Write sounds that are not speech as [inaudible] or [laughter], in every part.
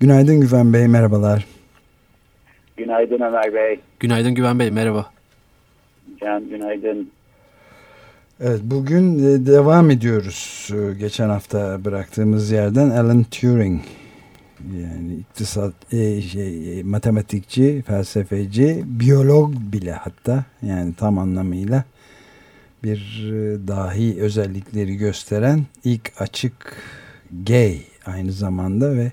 Günaydın Güven Bey, merhabalar. Günaydın Ömer Bey. Günaydın Güven Bey, merhaba. Can, günaydın. Evet, bugün e, devam ediyoruz. E, geçen hafta bıraktığımız yerden Alan Turing, yani iktisat, e, şey, matematikçi, felsefeci, biyolog bile hatta yani tam anlamıyla bir dahi özellikleri gösteren ilk açık gay aynı zamanda ve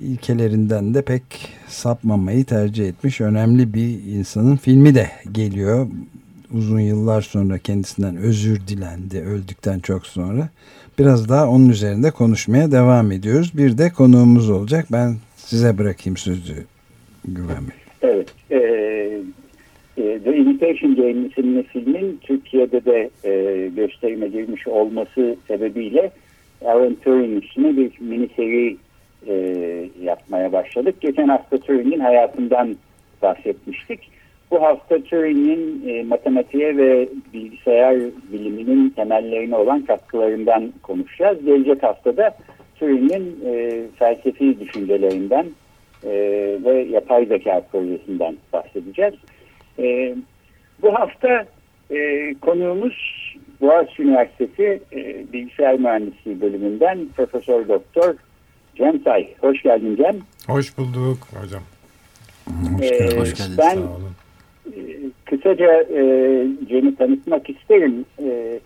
ilkelerinden de pek sapmamayı tercih etmiş önemli bir insanın filmi de geliyor. Uzun yıllar sonra kendisinden özür dilendi öldükten çok sonra. Biraz daha onun üzerinde konuşmaya devam ediyoruz. Bir de konuğumuz olacak. Ben size bırakayım sözü Güven Bey. Evet. E, e, The Imitation Game isimli filmin Türkiye'de de e, gösterime girmiş olması sebebiyle Alan Turing bir mini seri e, yapmaya başladık. Geçen hafta Turing'in hayatından bahsetmiştik. Bu hafta Turing'in e, matematiğe ve bilgisayar biliminin temellerine olan katkılarından konuşacağız. Gelecek haftada Turing'in e, felsefi düşüncelerinden e, ve yapay zeka projesinden bahsedeceğiz. E, bu hafta e, konuğumuz Boğaziçi Üniversitesi e, Bilgisayar Mühendisliği bölümünden Profesör Doktor Cem Say. Hoş geldin Cem. Hoş bulduk hocam. Hoş, ee, Hoş geldiniz. Ben e, kısaca e, Cem'i tanıtmak isterim. E,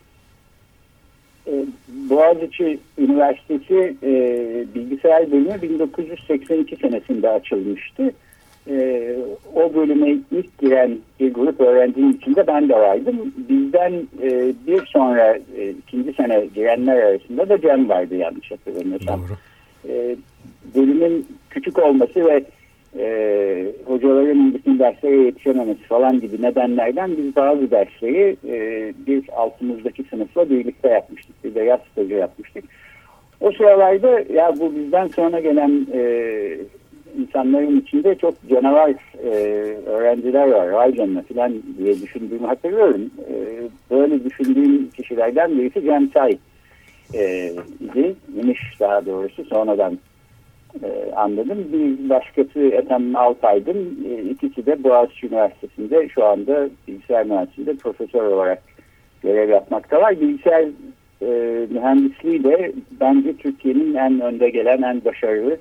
e, Boğaziçi Üniversitesi e, Bilgisayar Bölümü 1982 senesinde açılmıştı e, o bölüme ilk giren bir grup öğrencinin içinde ben de vardım. Bizden e, bir sonra e, ikinci sene girenler arasında da Cem vardı yanlış hatırlamıyorsam. E, bölümün küçük olması ve e, hocaların bütün derslere yetişememesi falan gibi nedenlerden biz bazı dersleri e, bir altımızdaki sınıfla birlikte yapmıştık. Bir de yaz stajı yapmıştık. O sıralarda ya bu bizden sonra gelen e, insanların içinde çok canavar e, öğrenciler var. Vay canına falan diye düşündüğümü hatırlıyorum. E, böyle düşündüğüm kişilerden birisi Cem Çay e, idi. İmiş daha doğrusu sonradan e, anladım. Bir başkası Ethem Altaydın. E, ikisi de Boğaziçi Üniversitesi'nde şu anda bilgisayar mühendisliğinde profesör olarak görev yapmaktalar. Bilgisayar e, mühendisliği de bence Türkiye'nin en önde gelen, en başarılı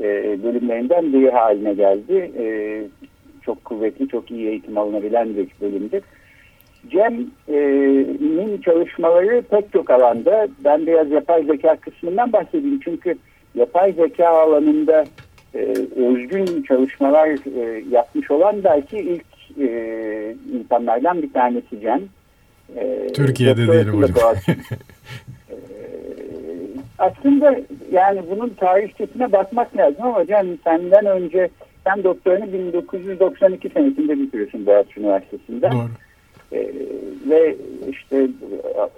e, bölümlerinden biri haline geldi. E, çok kuvvetli, çok iyi eğitim alınabilen bir bölümdür. Cem'in çalışmaları pek çok alanda. Ben biraz yapay zeka kısmından bahsedeyim. Çünkü yapay zeka alanında e, özgün çalışmalar e, yapmış olan belki ilk e, insanlardan bir tanesi Cem. E, Türkiye'de diyelim hocam. [laughs] aslında yani bunun tarihçesine bakmak lazım ama Can senden önce sen doktorunu 1992 senesinde bitiriyorsun Boğaziçi Üniversitesi'nde. Doğru. Ee, ve işte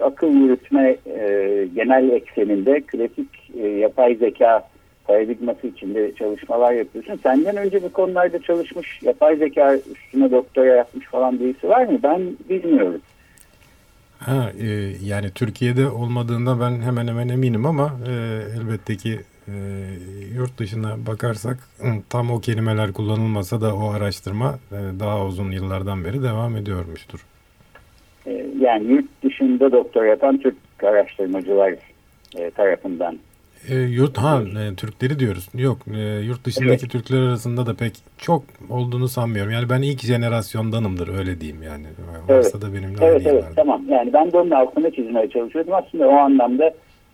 akıl yürütme e, genel ekseninde klasik e, yapay zeka paradigması içinde çalışmalar yapıyorsun. Senden önce bu konularda çalışmış, yapay zeka üstüne doktora yapmış falan birisi var mı? Ben bilmiyorum. Ha, e, yani Türkiye'de olmadığında ben hemen hemen eminim ama e, elbette ki e, yurt dışına bakarsak tam o kelimeler kullanılmasa da o araştırma e, daha uzun yıllardan beri devam ediyormuştur. Yani yurt dışında doktor yapan Türk araştırmacılar e, tarafından e, yurt ha e, Türkleri diyoruz. Yok e, yurt dışındaki evet. Türkler arasında da pek çok olduğunu sanmıyorum. Yani ben ilk jenerasyondanımdır öyle diyeyim yani. Varsa da benimle Evet evet vardı. tamam. Yani ben de onun altına çizmeye çalışıyordum. Aslında o anlamda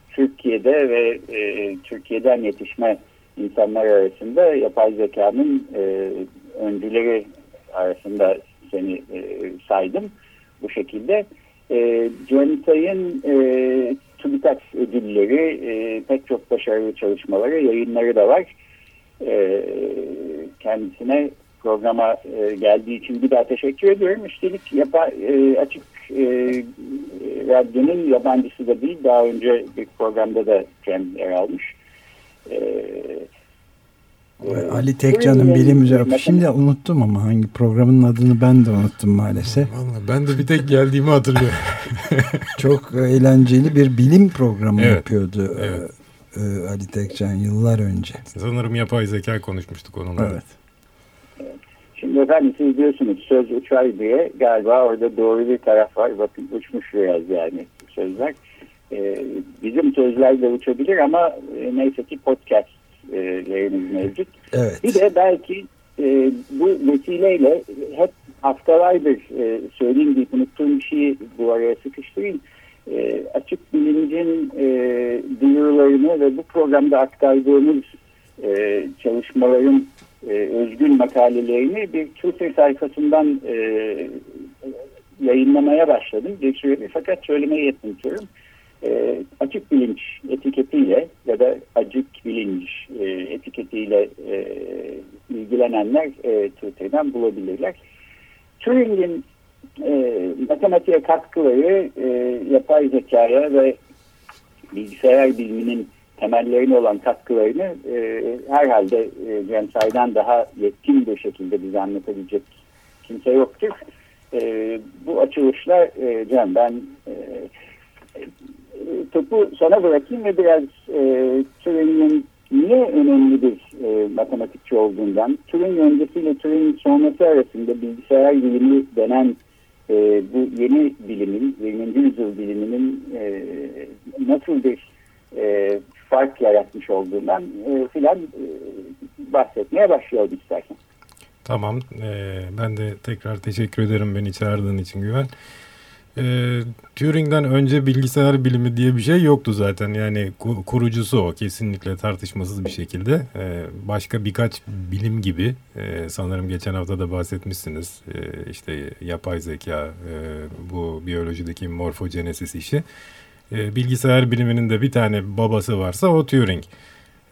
Türkiye'de ve e, Türkiye'den yetişme insanlar arasında yapay zekanın e, öncüleri arasında seni e, saydım bu şekilde. E, Cem Say'ın e, TÜBİTAK ödülleri, e, pek çok başarılı çalışmaları, yayınları da var. E, kendisine programa e, geldiği için bir daha teşekkür ediyorum. Üstelik yapa, e, açık e, radyonun yabancısı da değil. Daha önce bir programda da kendi yer almış. E, Ali Tekcan'ın bilim üzerine. Şimdi unuttum ama hangi programın adını ben de unuttum maalesef. Vallahi ben de bir tek geldiğimi hatırlıyorum. [laughs] Çok eğlenceli bir bilim programı evet. yapıyordu evet. E, Ali Tekcan yıllar önce. Sanırım yapay zeka konuşmuştuk onunla. Evet. Şimdi efendim siz diyorsunuz söz uçar diye galiba orada doğru bir taraf var. Bakın uçmuş biraz yani sözler. Ee, bizim sözler de uçabilir ama e, neyse ki podcast yayınımız mevcut. Evet. Bir de belki e, bu vesileyle hep haftalardır e, söyleyeyim deyip unuttuğum bir şeyi bu araya sıkıştırayım. E, açık bilincin e, duyurularını ve bu programda aktardığımız e, çalışmaların e, özgün makalelerini bir Twitter sayfasından e, yayınlamaya başladım. Bir süredir fakat söylemeyi yetmiyorum e, açık bilinç etiketiyle ya da acık bilinç e, etiketiyle e, ilgilenenler e, Twitter'dan bulabilirler. Turing'in e, matematiğe katkıları e, yapay zekaya ve bilgisayar biliminin temellerine olan katkılarını e, herhalde e, daha yetkin bir şekilde bize anlatabilecek kimse yoktur. E, bu açılışlar e, Cem ben e, topu sana bırakayım ve biraz e, Turing'in niye önemli bir e, matematikçi olduğundan, Turing öncesiyle Turing sonrası arasında bilgisayar bilimi denen e, bu yeni bilimin, 20. yüzyıl biliminin e, nasıl bir e, fark yaratmış olduğundan e, filan e, bahsetmeye başlayalım istersen. Tamam. Ee, ben de tekrar teşekkür ederim beni çağırdığın için Güven. E, Turing'den önce bilgisayar bilimi diye bir şey yoktu zaten. Yani kurucusu o kesinlikle tartışmasız bir şekilde. E, başka birkaç bilim gibi e, sanırım geçen hafta da bahsetmişsiniz. E, işte yapay zeka, e, bu biyolojideki morfogenesis işi. E, bilgisayar biliminin de bir tane babası varsa o Turing.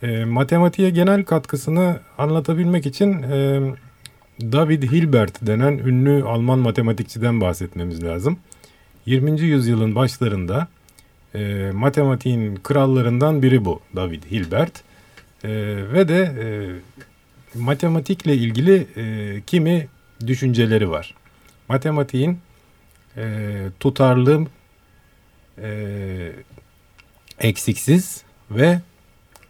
E, matematiğe genel katkısını anlatabilmek için... E, David Hilbert denen ünlü Alman matematikçiden bahsetmemiz lazım. 20. yüzyılın başlarında e, matematiğin krallarından biri bu David Hilbert. E, ve de e, matematikle ilgili e, kimi düşünceleri var. Matematiğin e, tutarlı, e, eksiksiz ve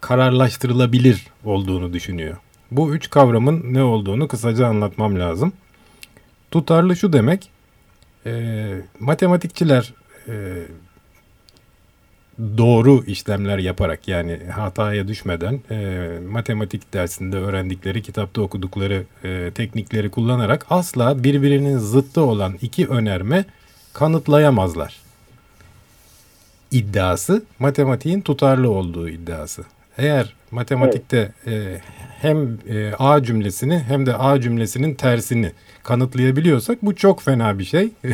kararlaştırılabilir olduğunu düşünüyor. Bu üç kavramın ne olduğunu kısaca anlatmam lazım. Tutarlı şu demek, e, matematikçiler e, doğru işlemler yaparak yani hataya düşmeden e, matematik dersinde öğrendikleri, kitapta okudukları e, teknikleri kullanarak asla birbirinin zıttı olan iki önerme kanıtlayamazlar. İddiası matematiğin tutarlı olduğu iddiası. Eğer matematikte e, hem e, A cümlesini hem de A cümlesinin tersini kanıtlayabiliyorsak bu çok fena bir şey. [laughs]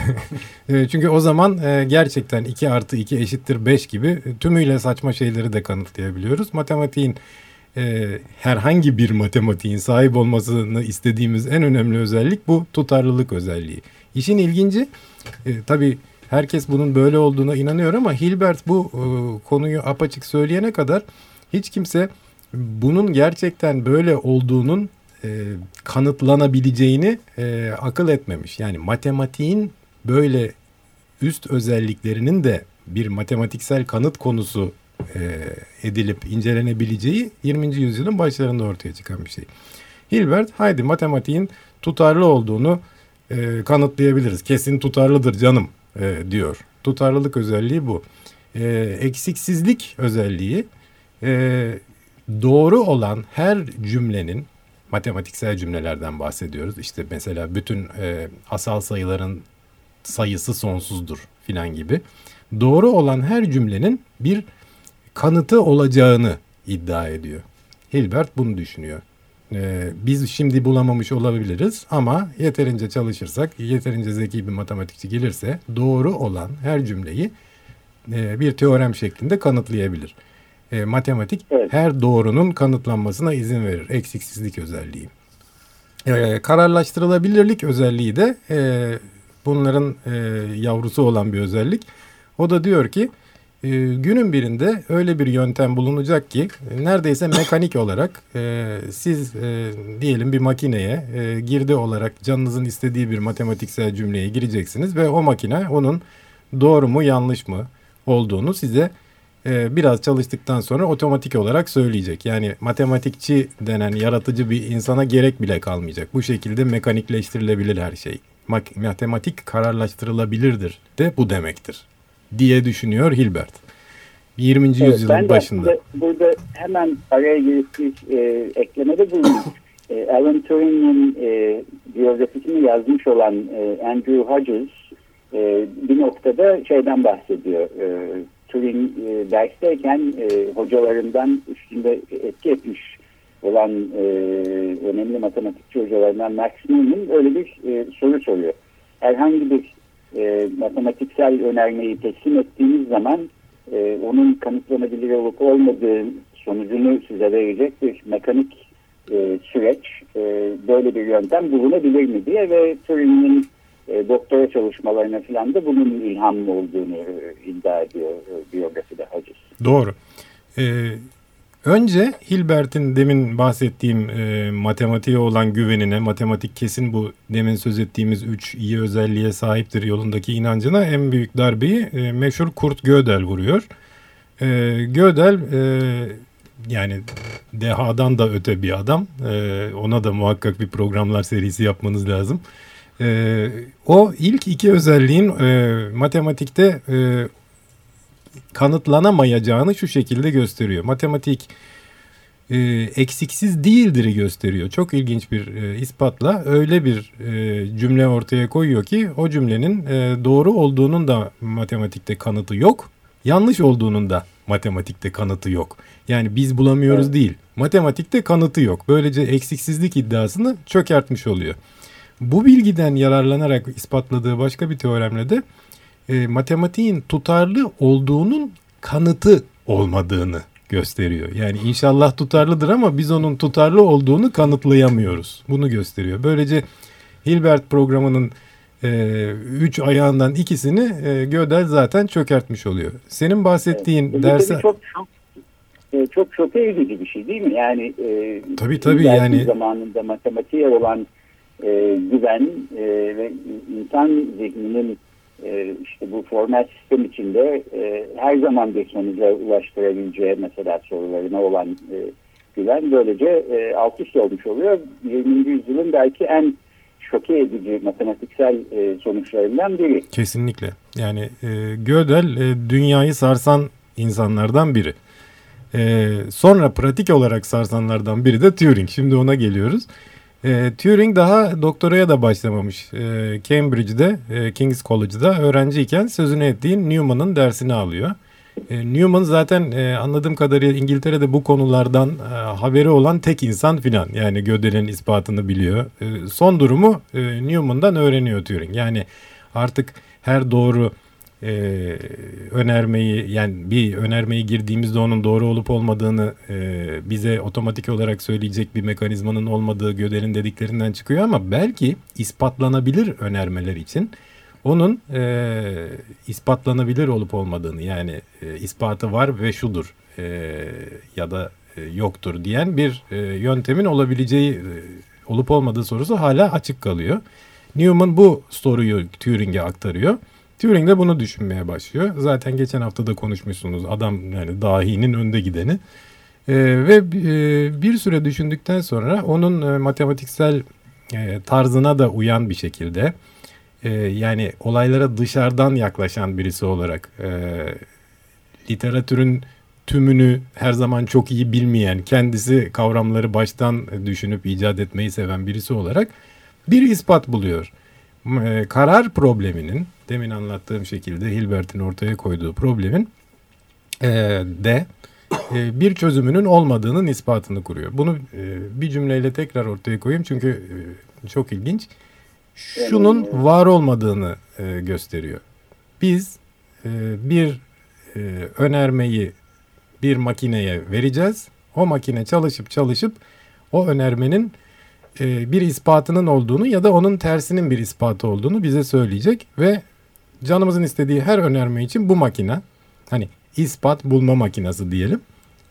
E, çünkü o zaman e, gerçekten 2 artı 2 eşittir 5 gibi tümüyle saçma şeyleri de kanıtlayabiliyoruz. Matematiğin herhangi bir matematiğin sahip olmasını istediğimiz en önemli özellik bu tutarlılık özelliği. İşin ilginci e, tabii herkes bunun böyle olduğuna inanıyor ama Hilbert bu konuyu apaçık söyleyene kadar hiç kimse bunun gerçekten böyle olduğunun e, kanıtlanabileceğini e, akıl etmemiş. Yani matematiğin böyle üst özelliklerinin de bir matematiksel kanıt konusu e, edilip incelenebileceği 20. yüzyılın başlarında ortaya çıkan bir şey. Hilbert haydi matematiğin tutarlı olduğunu e, kanıtlayabiliriz. Kesin tutarlıdır canım e, diyor. Tutarlılık özelliği bu. E, eksiksizlik özelliği e, doğru olan her cümlenin matematiksel cümlelerden bahsediyoruz. İşte mesela bütün e, asal sayıların sayısı sonsuzdur filan gibi. Doğru olan her cümlenin bir kanıtı olacağını iddia ediyor. Hilbert bunu düşünüyor. Ee, biz şimdi bulamamış olabiliriz ama yeterince çalışırsak, yeterince zeki bir matematikçi gelirse doğru olan her cümleyi e, bir teorem şeklinde kanıtlayabilir. E, matematik evet. her doğrunun kanıtlanmasına izin verir. Eksiksizlik özelliği. E, kararlaştırılabilirlik özelliği de e, bunların e, yavrusu olan bir özellik. O da diyor ki e, günün birinde öyle bir yöntem bulunacak ki neredeyse mekanik [laughs] olarak e, siz e, diyelim bir makineye e, girdi olarak canınızın istediği bir matematiksel cümleye gireceksiniz ve o makine onun doğru mu yanlış mı olduğunu size e, biraz çalıştıktan sonra otomatik olarak söyleyecek. Yani matematikçi denen yaratıcı bir insana gerek bile kalmayacak. Bu şekilde mekanikleştirilebilir her şey. Matematik kararlaştırılabilirdir de bu demektir diye düşünüyor Hilbert. 20. Evet, yüzyılın ben başında. Burada, burada hemen araya girip bir e, eklemede bulunayım. e, Alan Turing'in e, biyografisini yazmış olan e, Andrew Hodges e, bir noktada şeyden bahsediyor. E, Turing e, dersteyken e, hocalarından üstünde etki etmiş olan e, önemli matematikçi hocalarından Max Newman öyle bir e, soru soruyor. Herhangi bir e, matematiksel önermeyi teslim ettiğiniz zaman e, onun kanıtlanabilir olup olmadığı sonucunu size verecek bir mekanik e, süreç e, böyle bir yöntem bulunabilir mi diye ve Turing'in e, doktora çalışmalarına falan da bunun ilham olduğunu e, iddia ediyor e, biyografide Hacız. Doğru. Ee, önce Hilbert'in demin bahsettiğim e, matematiğe olan güvenine, matematik kesin bu demin söz ettiğimiz üç iyi özelliğe sahiptir yolundaki inancına en büyük darbeyi e, meşhur Kurt Gödel vuruyor. E, Gödel e, yani dehadan da öte bir adam. E, ona da muhakkak bir programlar serisi yapmanız lazım. E, o ilk iki özelliğin e, matematikte e, kanıtlanamayacağını şu şekilde gösteriyor. Matematik e, eksiksiz değildir'i gösteriyor. Çok ilginç bir e, ispatla öyle bir e, cümle ortaya koyuyor ki o cümlenin e, doğru olduğunun da matematikte kanıtı yok. Yanlış olduğunun da matematikte kanıtı yok. Yani biz bulamıyoruz evet. değil. Matematikte kanıtı yok. Böylece eksiksizlik iddiasını çökertmiş oluyor. Bu bilgiden yararlanarak ispatladığı başka bir teoremle de e, matematiğin tutarlı olduğunun kanıtı olmadığını gösteriyor. Yani inşallah tutarlıdır ama biz onun tutarlı olduğunu kanıtlayamıyoruz. Bunu gösteriyor. Böylece Hilbert programının e, üç ayağından ikisini e, Gödel zaten çökertmiş oluyor. Senin bahsettiğin evet, derse... Çok, çok, e, çok çok edici bir şey değil mi? Yani e, tabii tabii yani zamanında matematiğe olan e, güven e, ve insan zihninin e, işte bu formal sistem içinde e, her zaman sonuca ulaştırabileceği mesela sorularına olan e, güven böylece e, alt üst olmuş oluyor. 20. yüzyılın belki en şoke edici matematiksel e, sonuçlarından biri. Kesinlikle. Yani e, Gödel e, dünyayı sarsan insanlardan biri. E, sonra pratik olarak sarsanlardan biri de Turing. Şimdi ona geliyoruz. E, Turing daha doktoraya da başlamamış. E, Cambridge'de, e, King's College'da öğrenciyken sözünü ettiğin Newman'ın dersini alıyor. E, Newman zaten e, anladığım kadarıyla İngiltere'de bu konulardan e, haberi olan tek insan filan. Yani Gödel'in ispatını biliyor. E, son durumu e, Newman'dan öğreniyor Turing. Yani artık her doğru e, önermeyi yani bir önermeyi girdiğimizde onun doğru olup olmadığını e, bize otomatik olarak söyleyecek bir mekanizmanın olmadığı Gödel'in dediklerinden çıkıyor ama belki ispatlanabilir önermeler için onun e, ispatlanabilir olup olmadığını yani e, ispatı var ve şudur e, ya da e, yoktur diyen bir e, yöntemin olabileceği e, olup olmadığı sorusu hala açık kalıyor. Newman bu soruyu Turing'e aktarıyor. Turing de bunu düşünmeye başlıyor. Zaten geçen hafta da konuşmuşsunuz. Adam yani dahinin önde gideni. E, ve e, bir süre düşündükten sonra onun e, matematiksel e, tarzına da uyan bir şekilde e, yani olaylara dışarıdan yaklaşan birisi olarak e, literatürün tümünü her zaman çok iyi bilmeyen, kendisi kavramları baştan düşünüp icat etmeyi seven birisi olarak bir ispat buluyor. E, karar probleminin demin anlattığım şekilde Hilbert'in ortaya koyduğu problemin e, de e, bir çözümünün olmadığının ispatını kuruyor. Bunu e, bir cümleyle tekrar ortaya koyayım çünkü e, çok ilginç. Şunun var olmadığını e, gösteriyor. Biz e, bir e, önermeyi bir makineye vereceğiz. O makine çalışıp çalışıp o önermenin e, bir ispatının olduğunu ya da onun tersinin bir ispatı olduğunu bize söyleyecek ve canımızın istediği her önerme için bu makine hani ispat bulma makinesi diyelim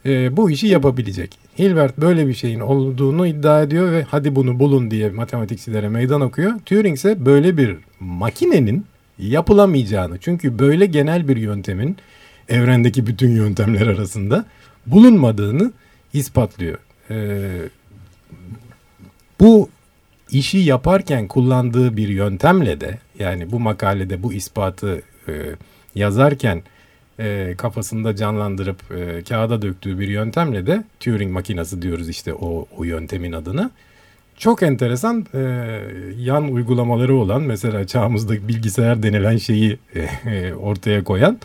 e, bu işi yapabilecek. Hilbert böyle bir şeyin olduğunu iddia ediyor ve hadi bunu bulun diye matematikçilere meydan okuyor. Turing ise böyle bir makinenin yapılamayacağını çünkü böyle genel bir yöntemin evrendeki bütün yöntemler arasında bulunmadığını ispatlıyor. Ee, bu işi yaparken kullandığı bir yöntemle de yani bu makalede bu ispatı e, yazarken e, kafasında canlandırıp e, kağıda döktüğü bir yöntemle de Turing makinası diyoruz işte o, o yöntemin adına. Çok enteresan e, yan uygulamaları olan mesela çağımızda bilgisayar denilen şeyi e, ortaya koyan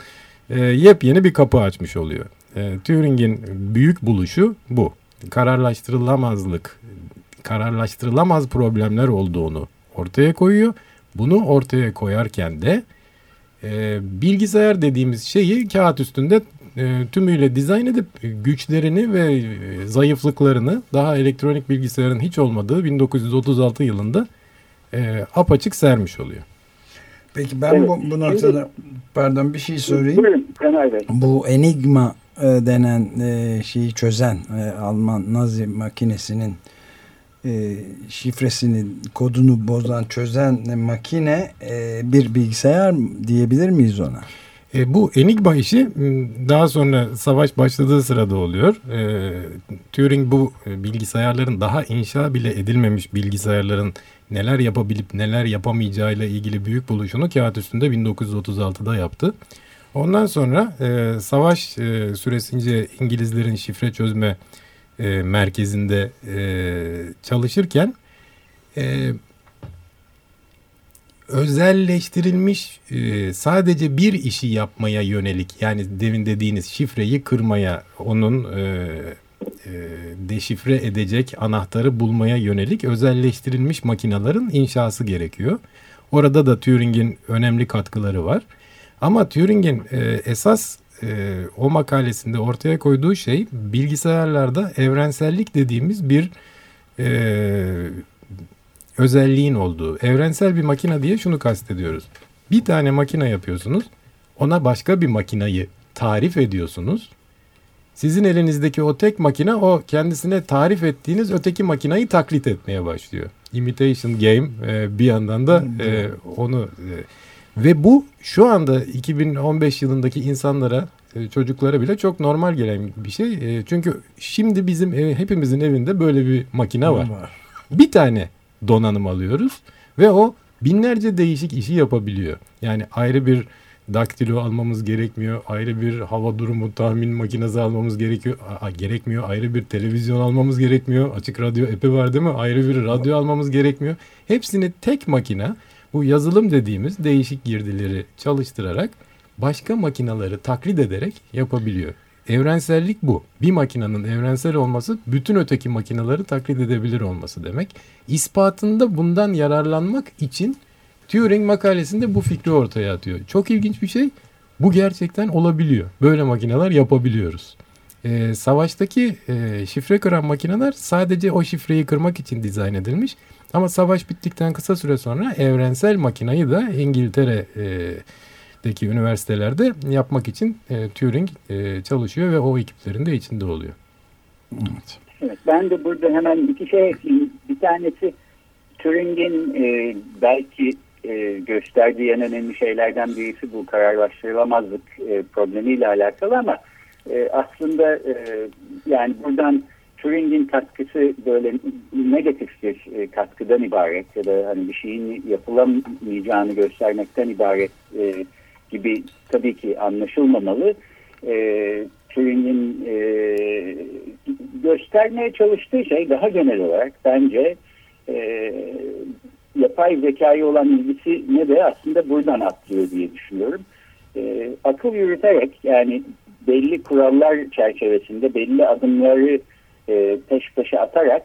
e, yepyeni bir kapı açmış oluyor. E, Turing'in büyük buluşu bu. Kararlaştırılamazlık, kararlaştırılamaz problemler olduğunu ortaya koyuyor. Bunu ortaya koyarken de e, bilgisayar dediğimiz şeyi kağıt üstünde e, tümüyle dizayn edip güçlerini ve e, zayıflıklarını daha elektronik bilgisayarın hiç olmadığı 1936 yılında e, apaçık sermiş oluyor. Peki ben evet. bu, bu noktada pardon bir şey sorayım. Bu Enigma e, denen e, şeyi çözen e, Alman Nazi makinesinin e, şifresini, kodunu bozan, çözen makine e, bir bilgisayar diyebilir miyiz ona? E, bu Enigma işi daha sonra savaş başladığı sırada oluyor. E, Turing bu e, bilgisayarların daha inşa bile edilmemiş bilgisayarların neler yapabilip neler yapamayacağıyla ilgili büyük buluşunu kağıt üstünde 1936'da yaptı. Ondan sonra e, savaş e, süresince İngilizlerin şifre çözme e, merkezinde e, çalışırken e, özelleştirilmiş e, sadece bir işi yapmaya yönelik yani demin dediğiniz şifreyi kırmaya onun e, e, deşifre edecek anahtarı bulmaya yönelik özelleştirilmiş makinaların inşası gerekiyor. Orada da Turing'in önemli katkıları var. Ama Turing'in e, esas e, o makalesinde ortaya koyduğu şey bilgisayarlarda evrensellik dediğimiz bir e, özelliğin olduğu. Evrensel bir makine diye şunu kastediyoruz. Bir tane makine yapıyorsunuz. Ona başka bir makinayı tarif ediyorsunuz. Sizin elinizdeki o tek makine o kendisine tarif ettiğiniz öteki makinayı taklit etmeye başlıyor. Imitation game e, bir yandan da e, onu e, ve bu şu anda 2015 yılındaki insanlara, e, çocuklara bile çok normal gelen bir şey. E, çünkü şimdi bizim hepimizin evinde böyle bir makine var. Bir tane donanım alıyoruz ve o binlerce değişik işi yapabiliyor. Yani ayrı bir daktilo almamız gerekmiyor. Ayrı bir hava durumu tahmin makinesi almamız gerekiyor. A, gerekmiyor. Ayrı bir televizyon almamız gerekmiyor. Açık radyo epi var değil mi? Ayrı bir radyo almamız gerekmiyor. Hepsini tek makine bu yazılım dediğimiz değişik girdileri çalıştırarak başka makinaları taklit ederek yapabiliyor. Evrensellik bu. Bir makinenin evrensel olması bütün öteki makinaları taklit edebilir olması demek. İspatında bundan yararlanmak için Turing makalesinde bu fikri ortaya atıyor. Çok ilginç bir şey. Bu gerçekten olabiliyor. Böyle makineler yapabiliyoruz. Ee, savaştaki e, şifre kıran makineler sadece o şifreyi kırmak için dizayn edilmiş. Ama savaş bittikten kısa süre sonra evrensel makinayı da İngiltere'deki üniversitelerde yapmak için e, Turing e, çalışıyor ve o ekiplerin de içinde oluyor. Evet. evet. Ben de burada hemen iki şey ekleyeyim. Bir tanesi Turing'in e, belki e, gösterdiği en önemli şeylerden birisi bu kararlaştırılamazlık e, problemiyle alakalı ama e, aslında e, yani buradan Turing'in katkısı böyle negatif bir e, katkıdan ibaret ya da hani bir şeyin yapılamayacağını göstermekten ibaret e, gibi tabii ki anlaşılmamalı. E, Turing'in e, göstermeye çalıştığı şey daha genel olarak bence e, yapay zekayı olan ilgisi ne de aslında buradan atlıyor diye düşünüyorum. E, akıl yürüterek yani belli kurallar çerçevesinde belli adımları e, peş peşe atarak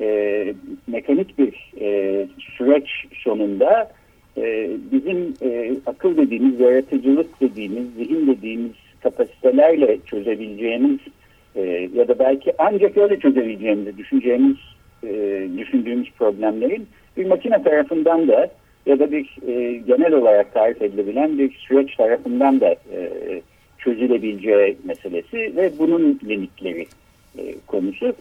e, mekanik bir e, süreç sonunda e, bizim e, akıl dediğimiz, yaratıcılık dediğimiz, zihin dediğimiz listelerle çözebileceğimiz e, ya da belki ancak öyle çözebileceğimizi düşüneceğimiz e, düşündüğümüz problemlerin bir makine tarafından da ya da bir e, genel olarak tarif edilebilen bir süreç tarafından da e, çözülebileceği meselesi ve bunun limitleri e, konusu.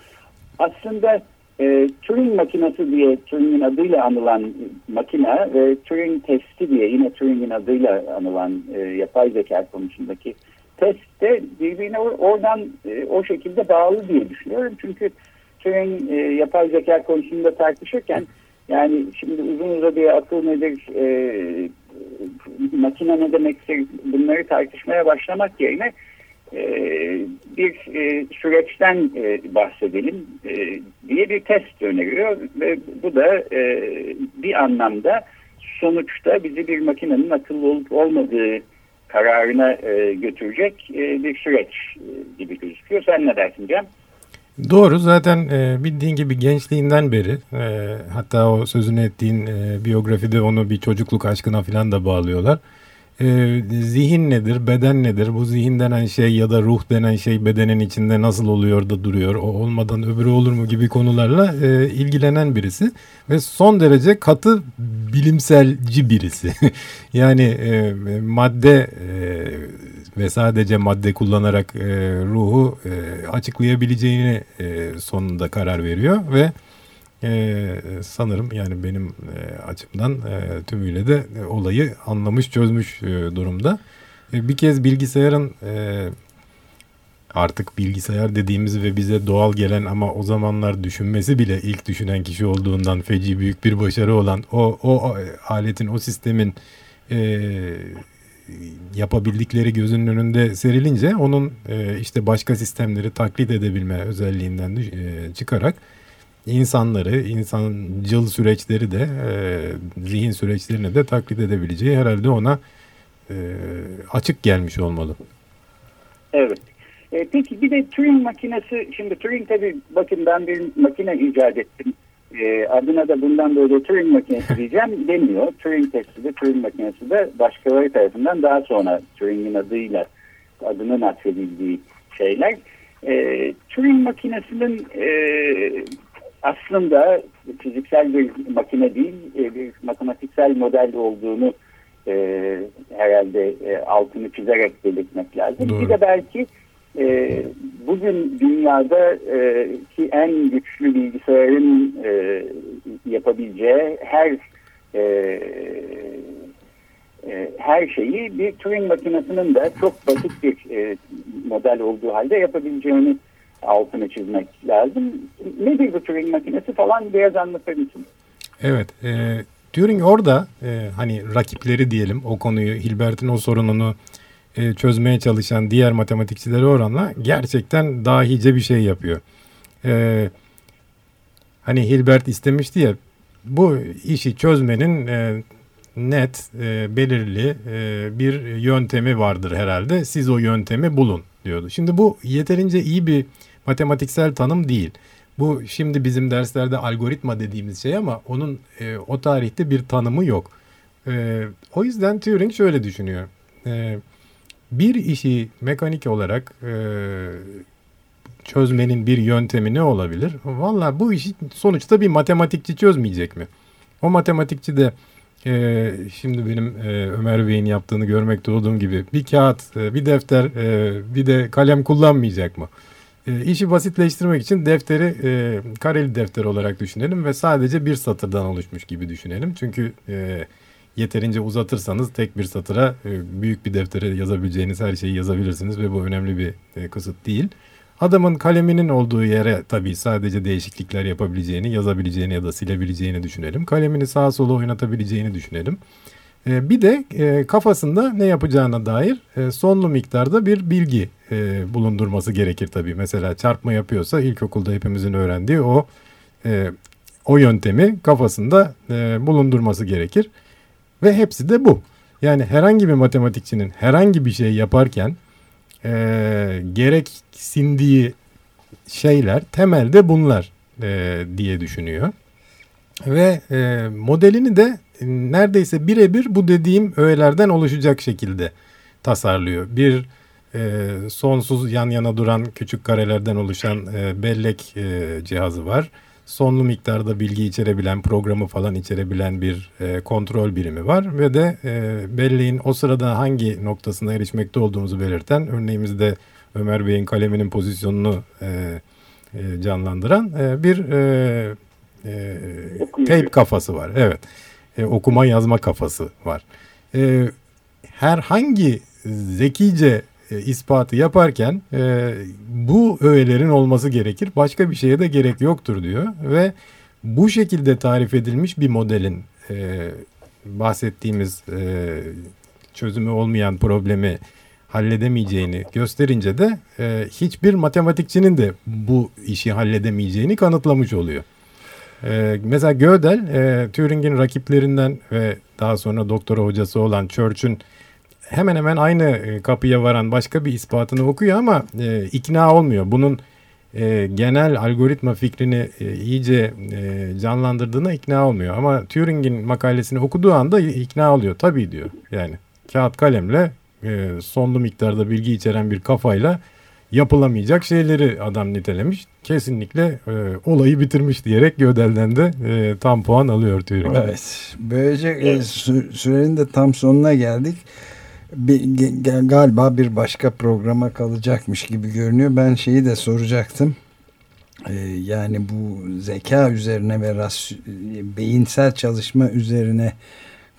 Aslında e, Turing makinesi diye Turing'in adıyla anılan makine ve Turing testi diye yine Turing'in adıyla anılan e, yapay zeka konusundaki test de birbirine oradan e, o şekilde bağlı diye düşünüyorum. Çünkü Turing e, yapay zeka konusunda tartışırken yani şimdi uzun uzadıya akıl nedir, e, makine ne demektir bunları tartışmaya başlamak yerine e, bir e, süreçten e, bahsedelim e, diye bir test öneriyor ve bu da bir anlamda sonuçta bizi bir makinenin akıllı olup olmadığı kararına götürecek bir süreç gibi gözüküyor. Sen ne dersin Cem? Doğru zaten bildiğin gibi gençliğinden beri hatta o sözünü ettiğin biyografide onu bir çocukluk aşkına falan da bağlıyorlar e, zihin nedir, beden nedir, bu zihin denen şey ya da ruh denen şey bedenin içinde nasıl oluyor da duruyor, o olmadan öbürü olur mu gibi konularla e, ilgilenen birisi ve son derece katı bilimselci birisi. [laughs] yani e, madde e, ve sadece madde kullanarak e, ruhu e, açıklayabileceğini e, sonunda karar veriyor ve e, sanırım yani benim e, açımdan e, tümüyle de e, olayı anlamış çözmüş e, durumda. E, bir kez bilgisayarın e, artık bilgisayar dediğimiz ve bize doğal gelen ama o zamanlar düşünmesi bile ilk düşünen kişi olduğundan feci büyük bir başarı olan o, o aletin o sistemin e, yapabildikleri gözünün önünde serilince onun e, işte başka sistemleri taklit edebilme özelliğinden e, çıkarak insanları, insancıl süreçleri de e, zihin süreçlerini de taklit edebileceği herhalde ona e, açık gelmiş olmalı. Evet. E, peki bir de Turing makinesi, şimdi Turing tabi bakın ben bir makine icat ettim. E, adına da bundan böyle Turing makinesi [laughs] diyeceğim demiyor. Turing testi de Turing makinesi de başkaları tarafından daha sonra Turing'in adıyla adının atfedildiği şeyler. E, Turing makinesinin e, aslında fiziksel bir makine değil, e, bir matematiksel model olduğunu e, herhalde e, altını çizerek belirtmek lazım. Doğru. Bir de belki e, bugün dünyada e, ki en güçlü bilgisayarın e, yapabileceği her e, e, her şeyi bir Turing makinesinin de çok basit bir e, model olduğu halde yapabileceğini altını çizmek lazım. Nedir bu Turing makinesi falan biraz anlatır mısın? Evet. E, Turing orada e, hani rakipleri diyelim o konuyu Hilbert'in o sorununu e, çözmeye çalışan diğer matematikçilere oranla gerçekten dahice bir şey yapıyor. E, hani Hilbert istemişti ya bu işi çözmenin e, net, e, belirli e, bir yöntemi vardır herhalde. Siz o yöntemi bulun diyordu. Şimdi bu yeterince iyi bir matematiksel tanım değil. Bu şimdi bizim derslerde algoritma dediğimiz şey ama onun e, o tarihte bir tanımı yok. E, o yüzden Turing şöyle düşünüyor. E, bir işi mekanik olarak e, çözmenin bir yöntemi ne olabilir? Valla bu işi sonuçta bir matematikçi çözmeyecek mi? O matematikçi de e, şimdi benim e, Ömer Bey'in yaptığını görmekte olduğum gibi bir kağıt, e, bir defter, e, bir de kalem kullanmayacak mı? E, işi basitleştirmek için defteri e, kareli defter olarak düşünelim ve sadece bir satırdan oluşmuş gibi düşünelim. Çünkü e, yeterince uzatırsanız tek bir satıra e, büyük bir deftere yazabileceğiniz her şeyi yazabilirsiniz ve bu önemli bir e, kısıt değil. Adamın kaleminin olduğu yere tabii sadece değişiklikler yapabileceğini, yazabileceğini ya da silebileceğini düşünelim. Kalemini sağa sola oynatabileceğini düşünelim. E, bir de e, kafasında ne yapacağına dair e, sonlu miktarda bir bilgi e, bulundurması gerekir tabii. Mesela çarpma yapıyorsa ilkokulda hepimizin öğrendiği o o yöntemi kafasında bulundurması gerekir. Ve hepsi de bu. Yani herhangi bir matematikçinin herhangi bir şey yaparken e, gereksindiği şeyler temelde bunlar e, diye düşünüyor. Ve e, modelini de neredeyse birebir bu dediğim öğelerden oluşacak şekilde tasarlıyor. Bir e, sonsuz yan yana duran küçük karelerden oluşan e, bellek e, cihazı var. Sonlu miktarda bilgi içerebilen, programı falan içerebilen bir e, kontrol birimi var. Ve de e, belleğin o sırada hangi noktasına erişmekte olduğumuzu belirten, örneğimizde Ömer Bey'in kaleminin pozisyonunu e, e, canlandıran e, bir e, e, tape kafası var. Evet, e, okuma yazma kafası var. E, herhangi zekice e, ispatı yaparken e, bu öğelerin olması gerekir. Başka bir şeye de gerek yoktur diyor ve bu şekilde tarif edilmiş bir modelin e, bahsettiğimiz e, çözümü olmayan problemi halledemeyeceğini gösterince de e, hiçbir matematikçinin de bu işi halledemeyeceğini kanıtlamış oluyor. E, mesela Gödel, e, Turing'in rakiplerinden ve daha sonra doktora hocası olan Church'ün hemen hemen aynı e, kapıya varan başka bir ispatını okuyor ama e, ikna olmuyor. Bunun e, genel algoritma fikrini e, iyice e, canlandırdığına ikna olmuyor. Ama Turing'in makalesini okuduğu anda ikna oluyor. Tabii diyor. Yani kağıt kalemle e, sonlu miktarda bilgi içeren bir kafayla yapılamayacak şeyleri adam nitelemiş. Kesinlikle e, olayı bitirmiş diyerek Gödel'den de e, tam puan alıyor Turing. Evet. Böylece e, sürenin de tam sonuna geldik bir, galiba bir başka programa kalacakmış gibi görünüyor. Ben şeyi de soracaktım. Ee, yani bu zeka üzerine ve ras, beyinsel çalışma üzerine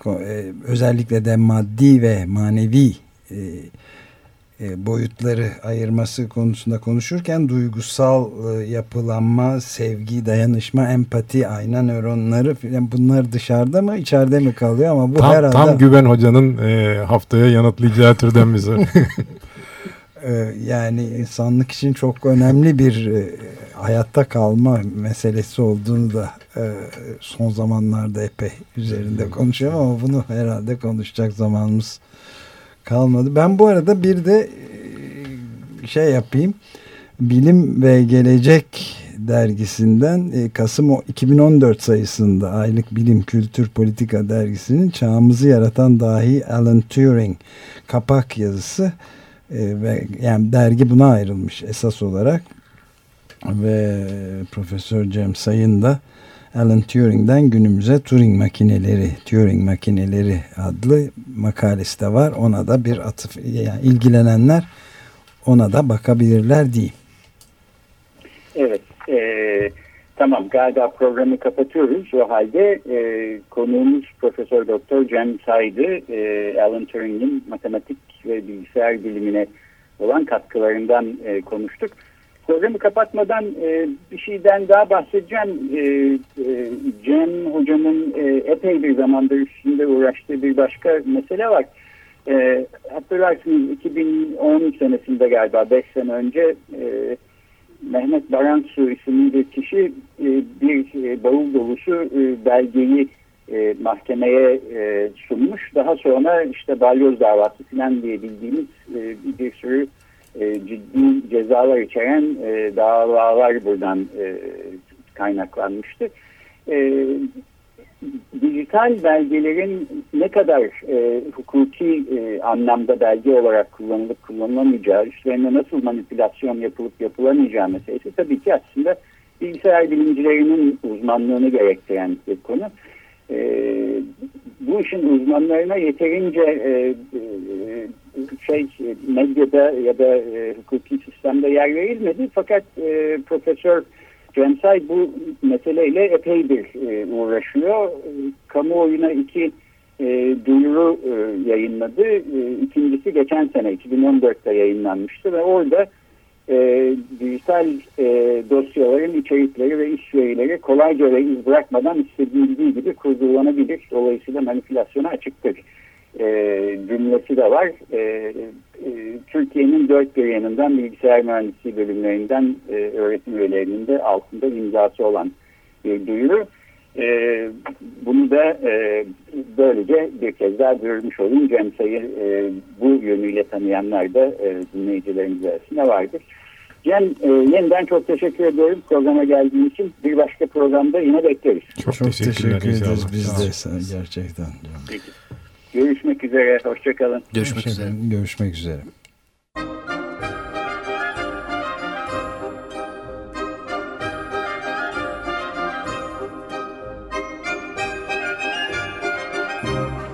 e, özellikle de maddi ve manevi e, e, boyutları ayırması konusunda konuşurken duygusal e, yapılanma, sevgi, dayanışma, empati, ayna nöronları filan bunlar dışarıda mı içeride mi kalıyor ama bu tam, herhalde... Tam Güven Hoca'nın e, haftaya yanıtlayacağı türden bir soru. [laughs] [laughs] e, yani insanlık için çok önemli bir e, hayatta kalma meselesi olduğunu da e, son zamanlarda epey üzerinde konuşuyorum ama bunu herhalde konuşacak zamanımız kalmadı. Ben bu arada bir de e, şey yapayım. Bilim ve Gelecek dergisinden e, Kasım 2014 sayısında Aylık Bilim Kültür Politika dergisinin çağımızı yaratan dahi Alan Turing kapak yazısı e, ve yani dergi buna ayrılmış esas olarak ve Profesör Cem Sayın da Alan Turing'den günümüze Turing makineleri, Turing makineleri adlı makalesi de var. Ona da bir atıf, yani ilgilenenler ona da bakabilirler diyeyim. Evet. E, tamam galiba programı kapatıyoruz. O halde e, konuğumuz Profesör Doktor Cem Saydı. E, Alan Turing'in matematik ve bilgisayar bilimine olan katkılarından e, konuştuk. Programı kapatmadan e, bir şeyden daha bahsedeceğim. E, e, Cem hocamın e, epey bir zamandır üstünde uğraştığı bir başka mesele var. E, hatırlarsınız 2010 senesinde galiba 5 sene önce e, Mehmet Baransu isimli bir kişi e, bir e, bavul dolusu e, belgeyi e, mahkemeye e, sunmuş. Daha sonra işte balyoz davası filan diye bildiğimiz e, bir sürü ciddi cezalar içeren e, davalar buradan e, kaynaklanmıştı. E, dijital belgelerin ne kadar e, hukuki e, anlamda belge olarak kullanılıp kullanılamayacağı, üstlerine nasıl manipülasyon yapılıp yapılamayacağı meselesi tabii ki aslında bilgisayar bilimcilerinin uzmanlığını gerektiren bir konu. E, bu işin uzmanlarına yeterince e, e, şey medyada ya da e, hukuki sistemde yer verilmedi. Fakat e, Profesör Cemsay bu meseleyle epey bir e, uğraşıyor. Kamuoyuna iki e, duyuru e, yayınladı. E, ikincisi geçen sene 2014'te yayınlanmıştı ve orada e, dijital e, dosyaların içerikleri ve iş verileri kolayca ve iz bırakmadan istediği gibi kurgulanabilir. Dolayısıyla manipülasyona açıktır e, cümlesi de var. E, e, Türkiye'nin dört bir yanından bilgisayar mühendisliği bölümlerinden e, öğretim üyelerinin de altında imzası olan bir duyuru. E, bunu da e, böylece bir kez daha duyurmuş olayım. Cem Say'ı e, bu yönüyle tanıyanlar da e, dinleyicilerimiz arasında vardır. Cem e, yeniden çok teşekkür ediyorum programa geldiğin için. Bir başka programda yine bekleriz. Çok, çok teşekkür ederiz biz de gerçekten. Peki. Görüşmek üzere. Hoşçakalın. Görüşmek üzere. Görüşmek üzere.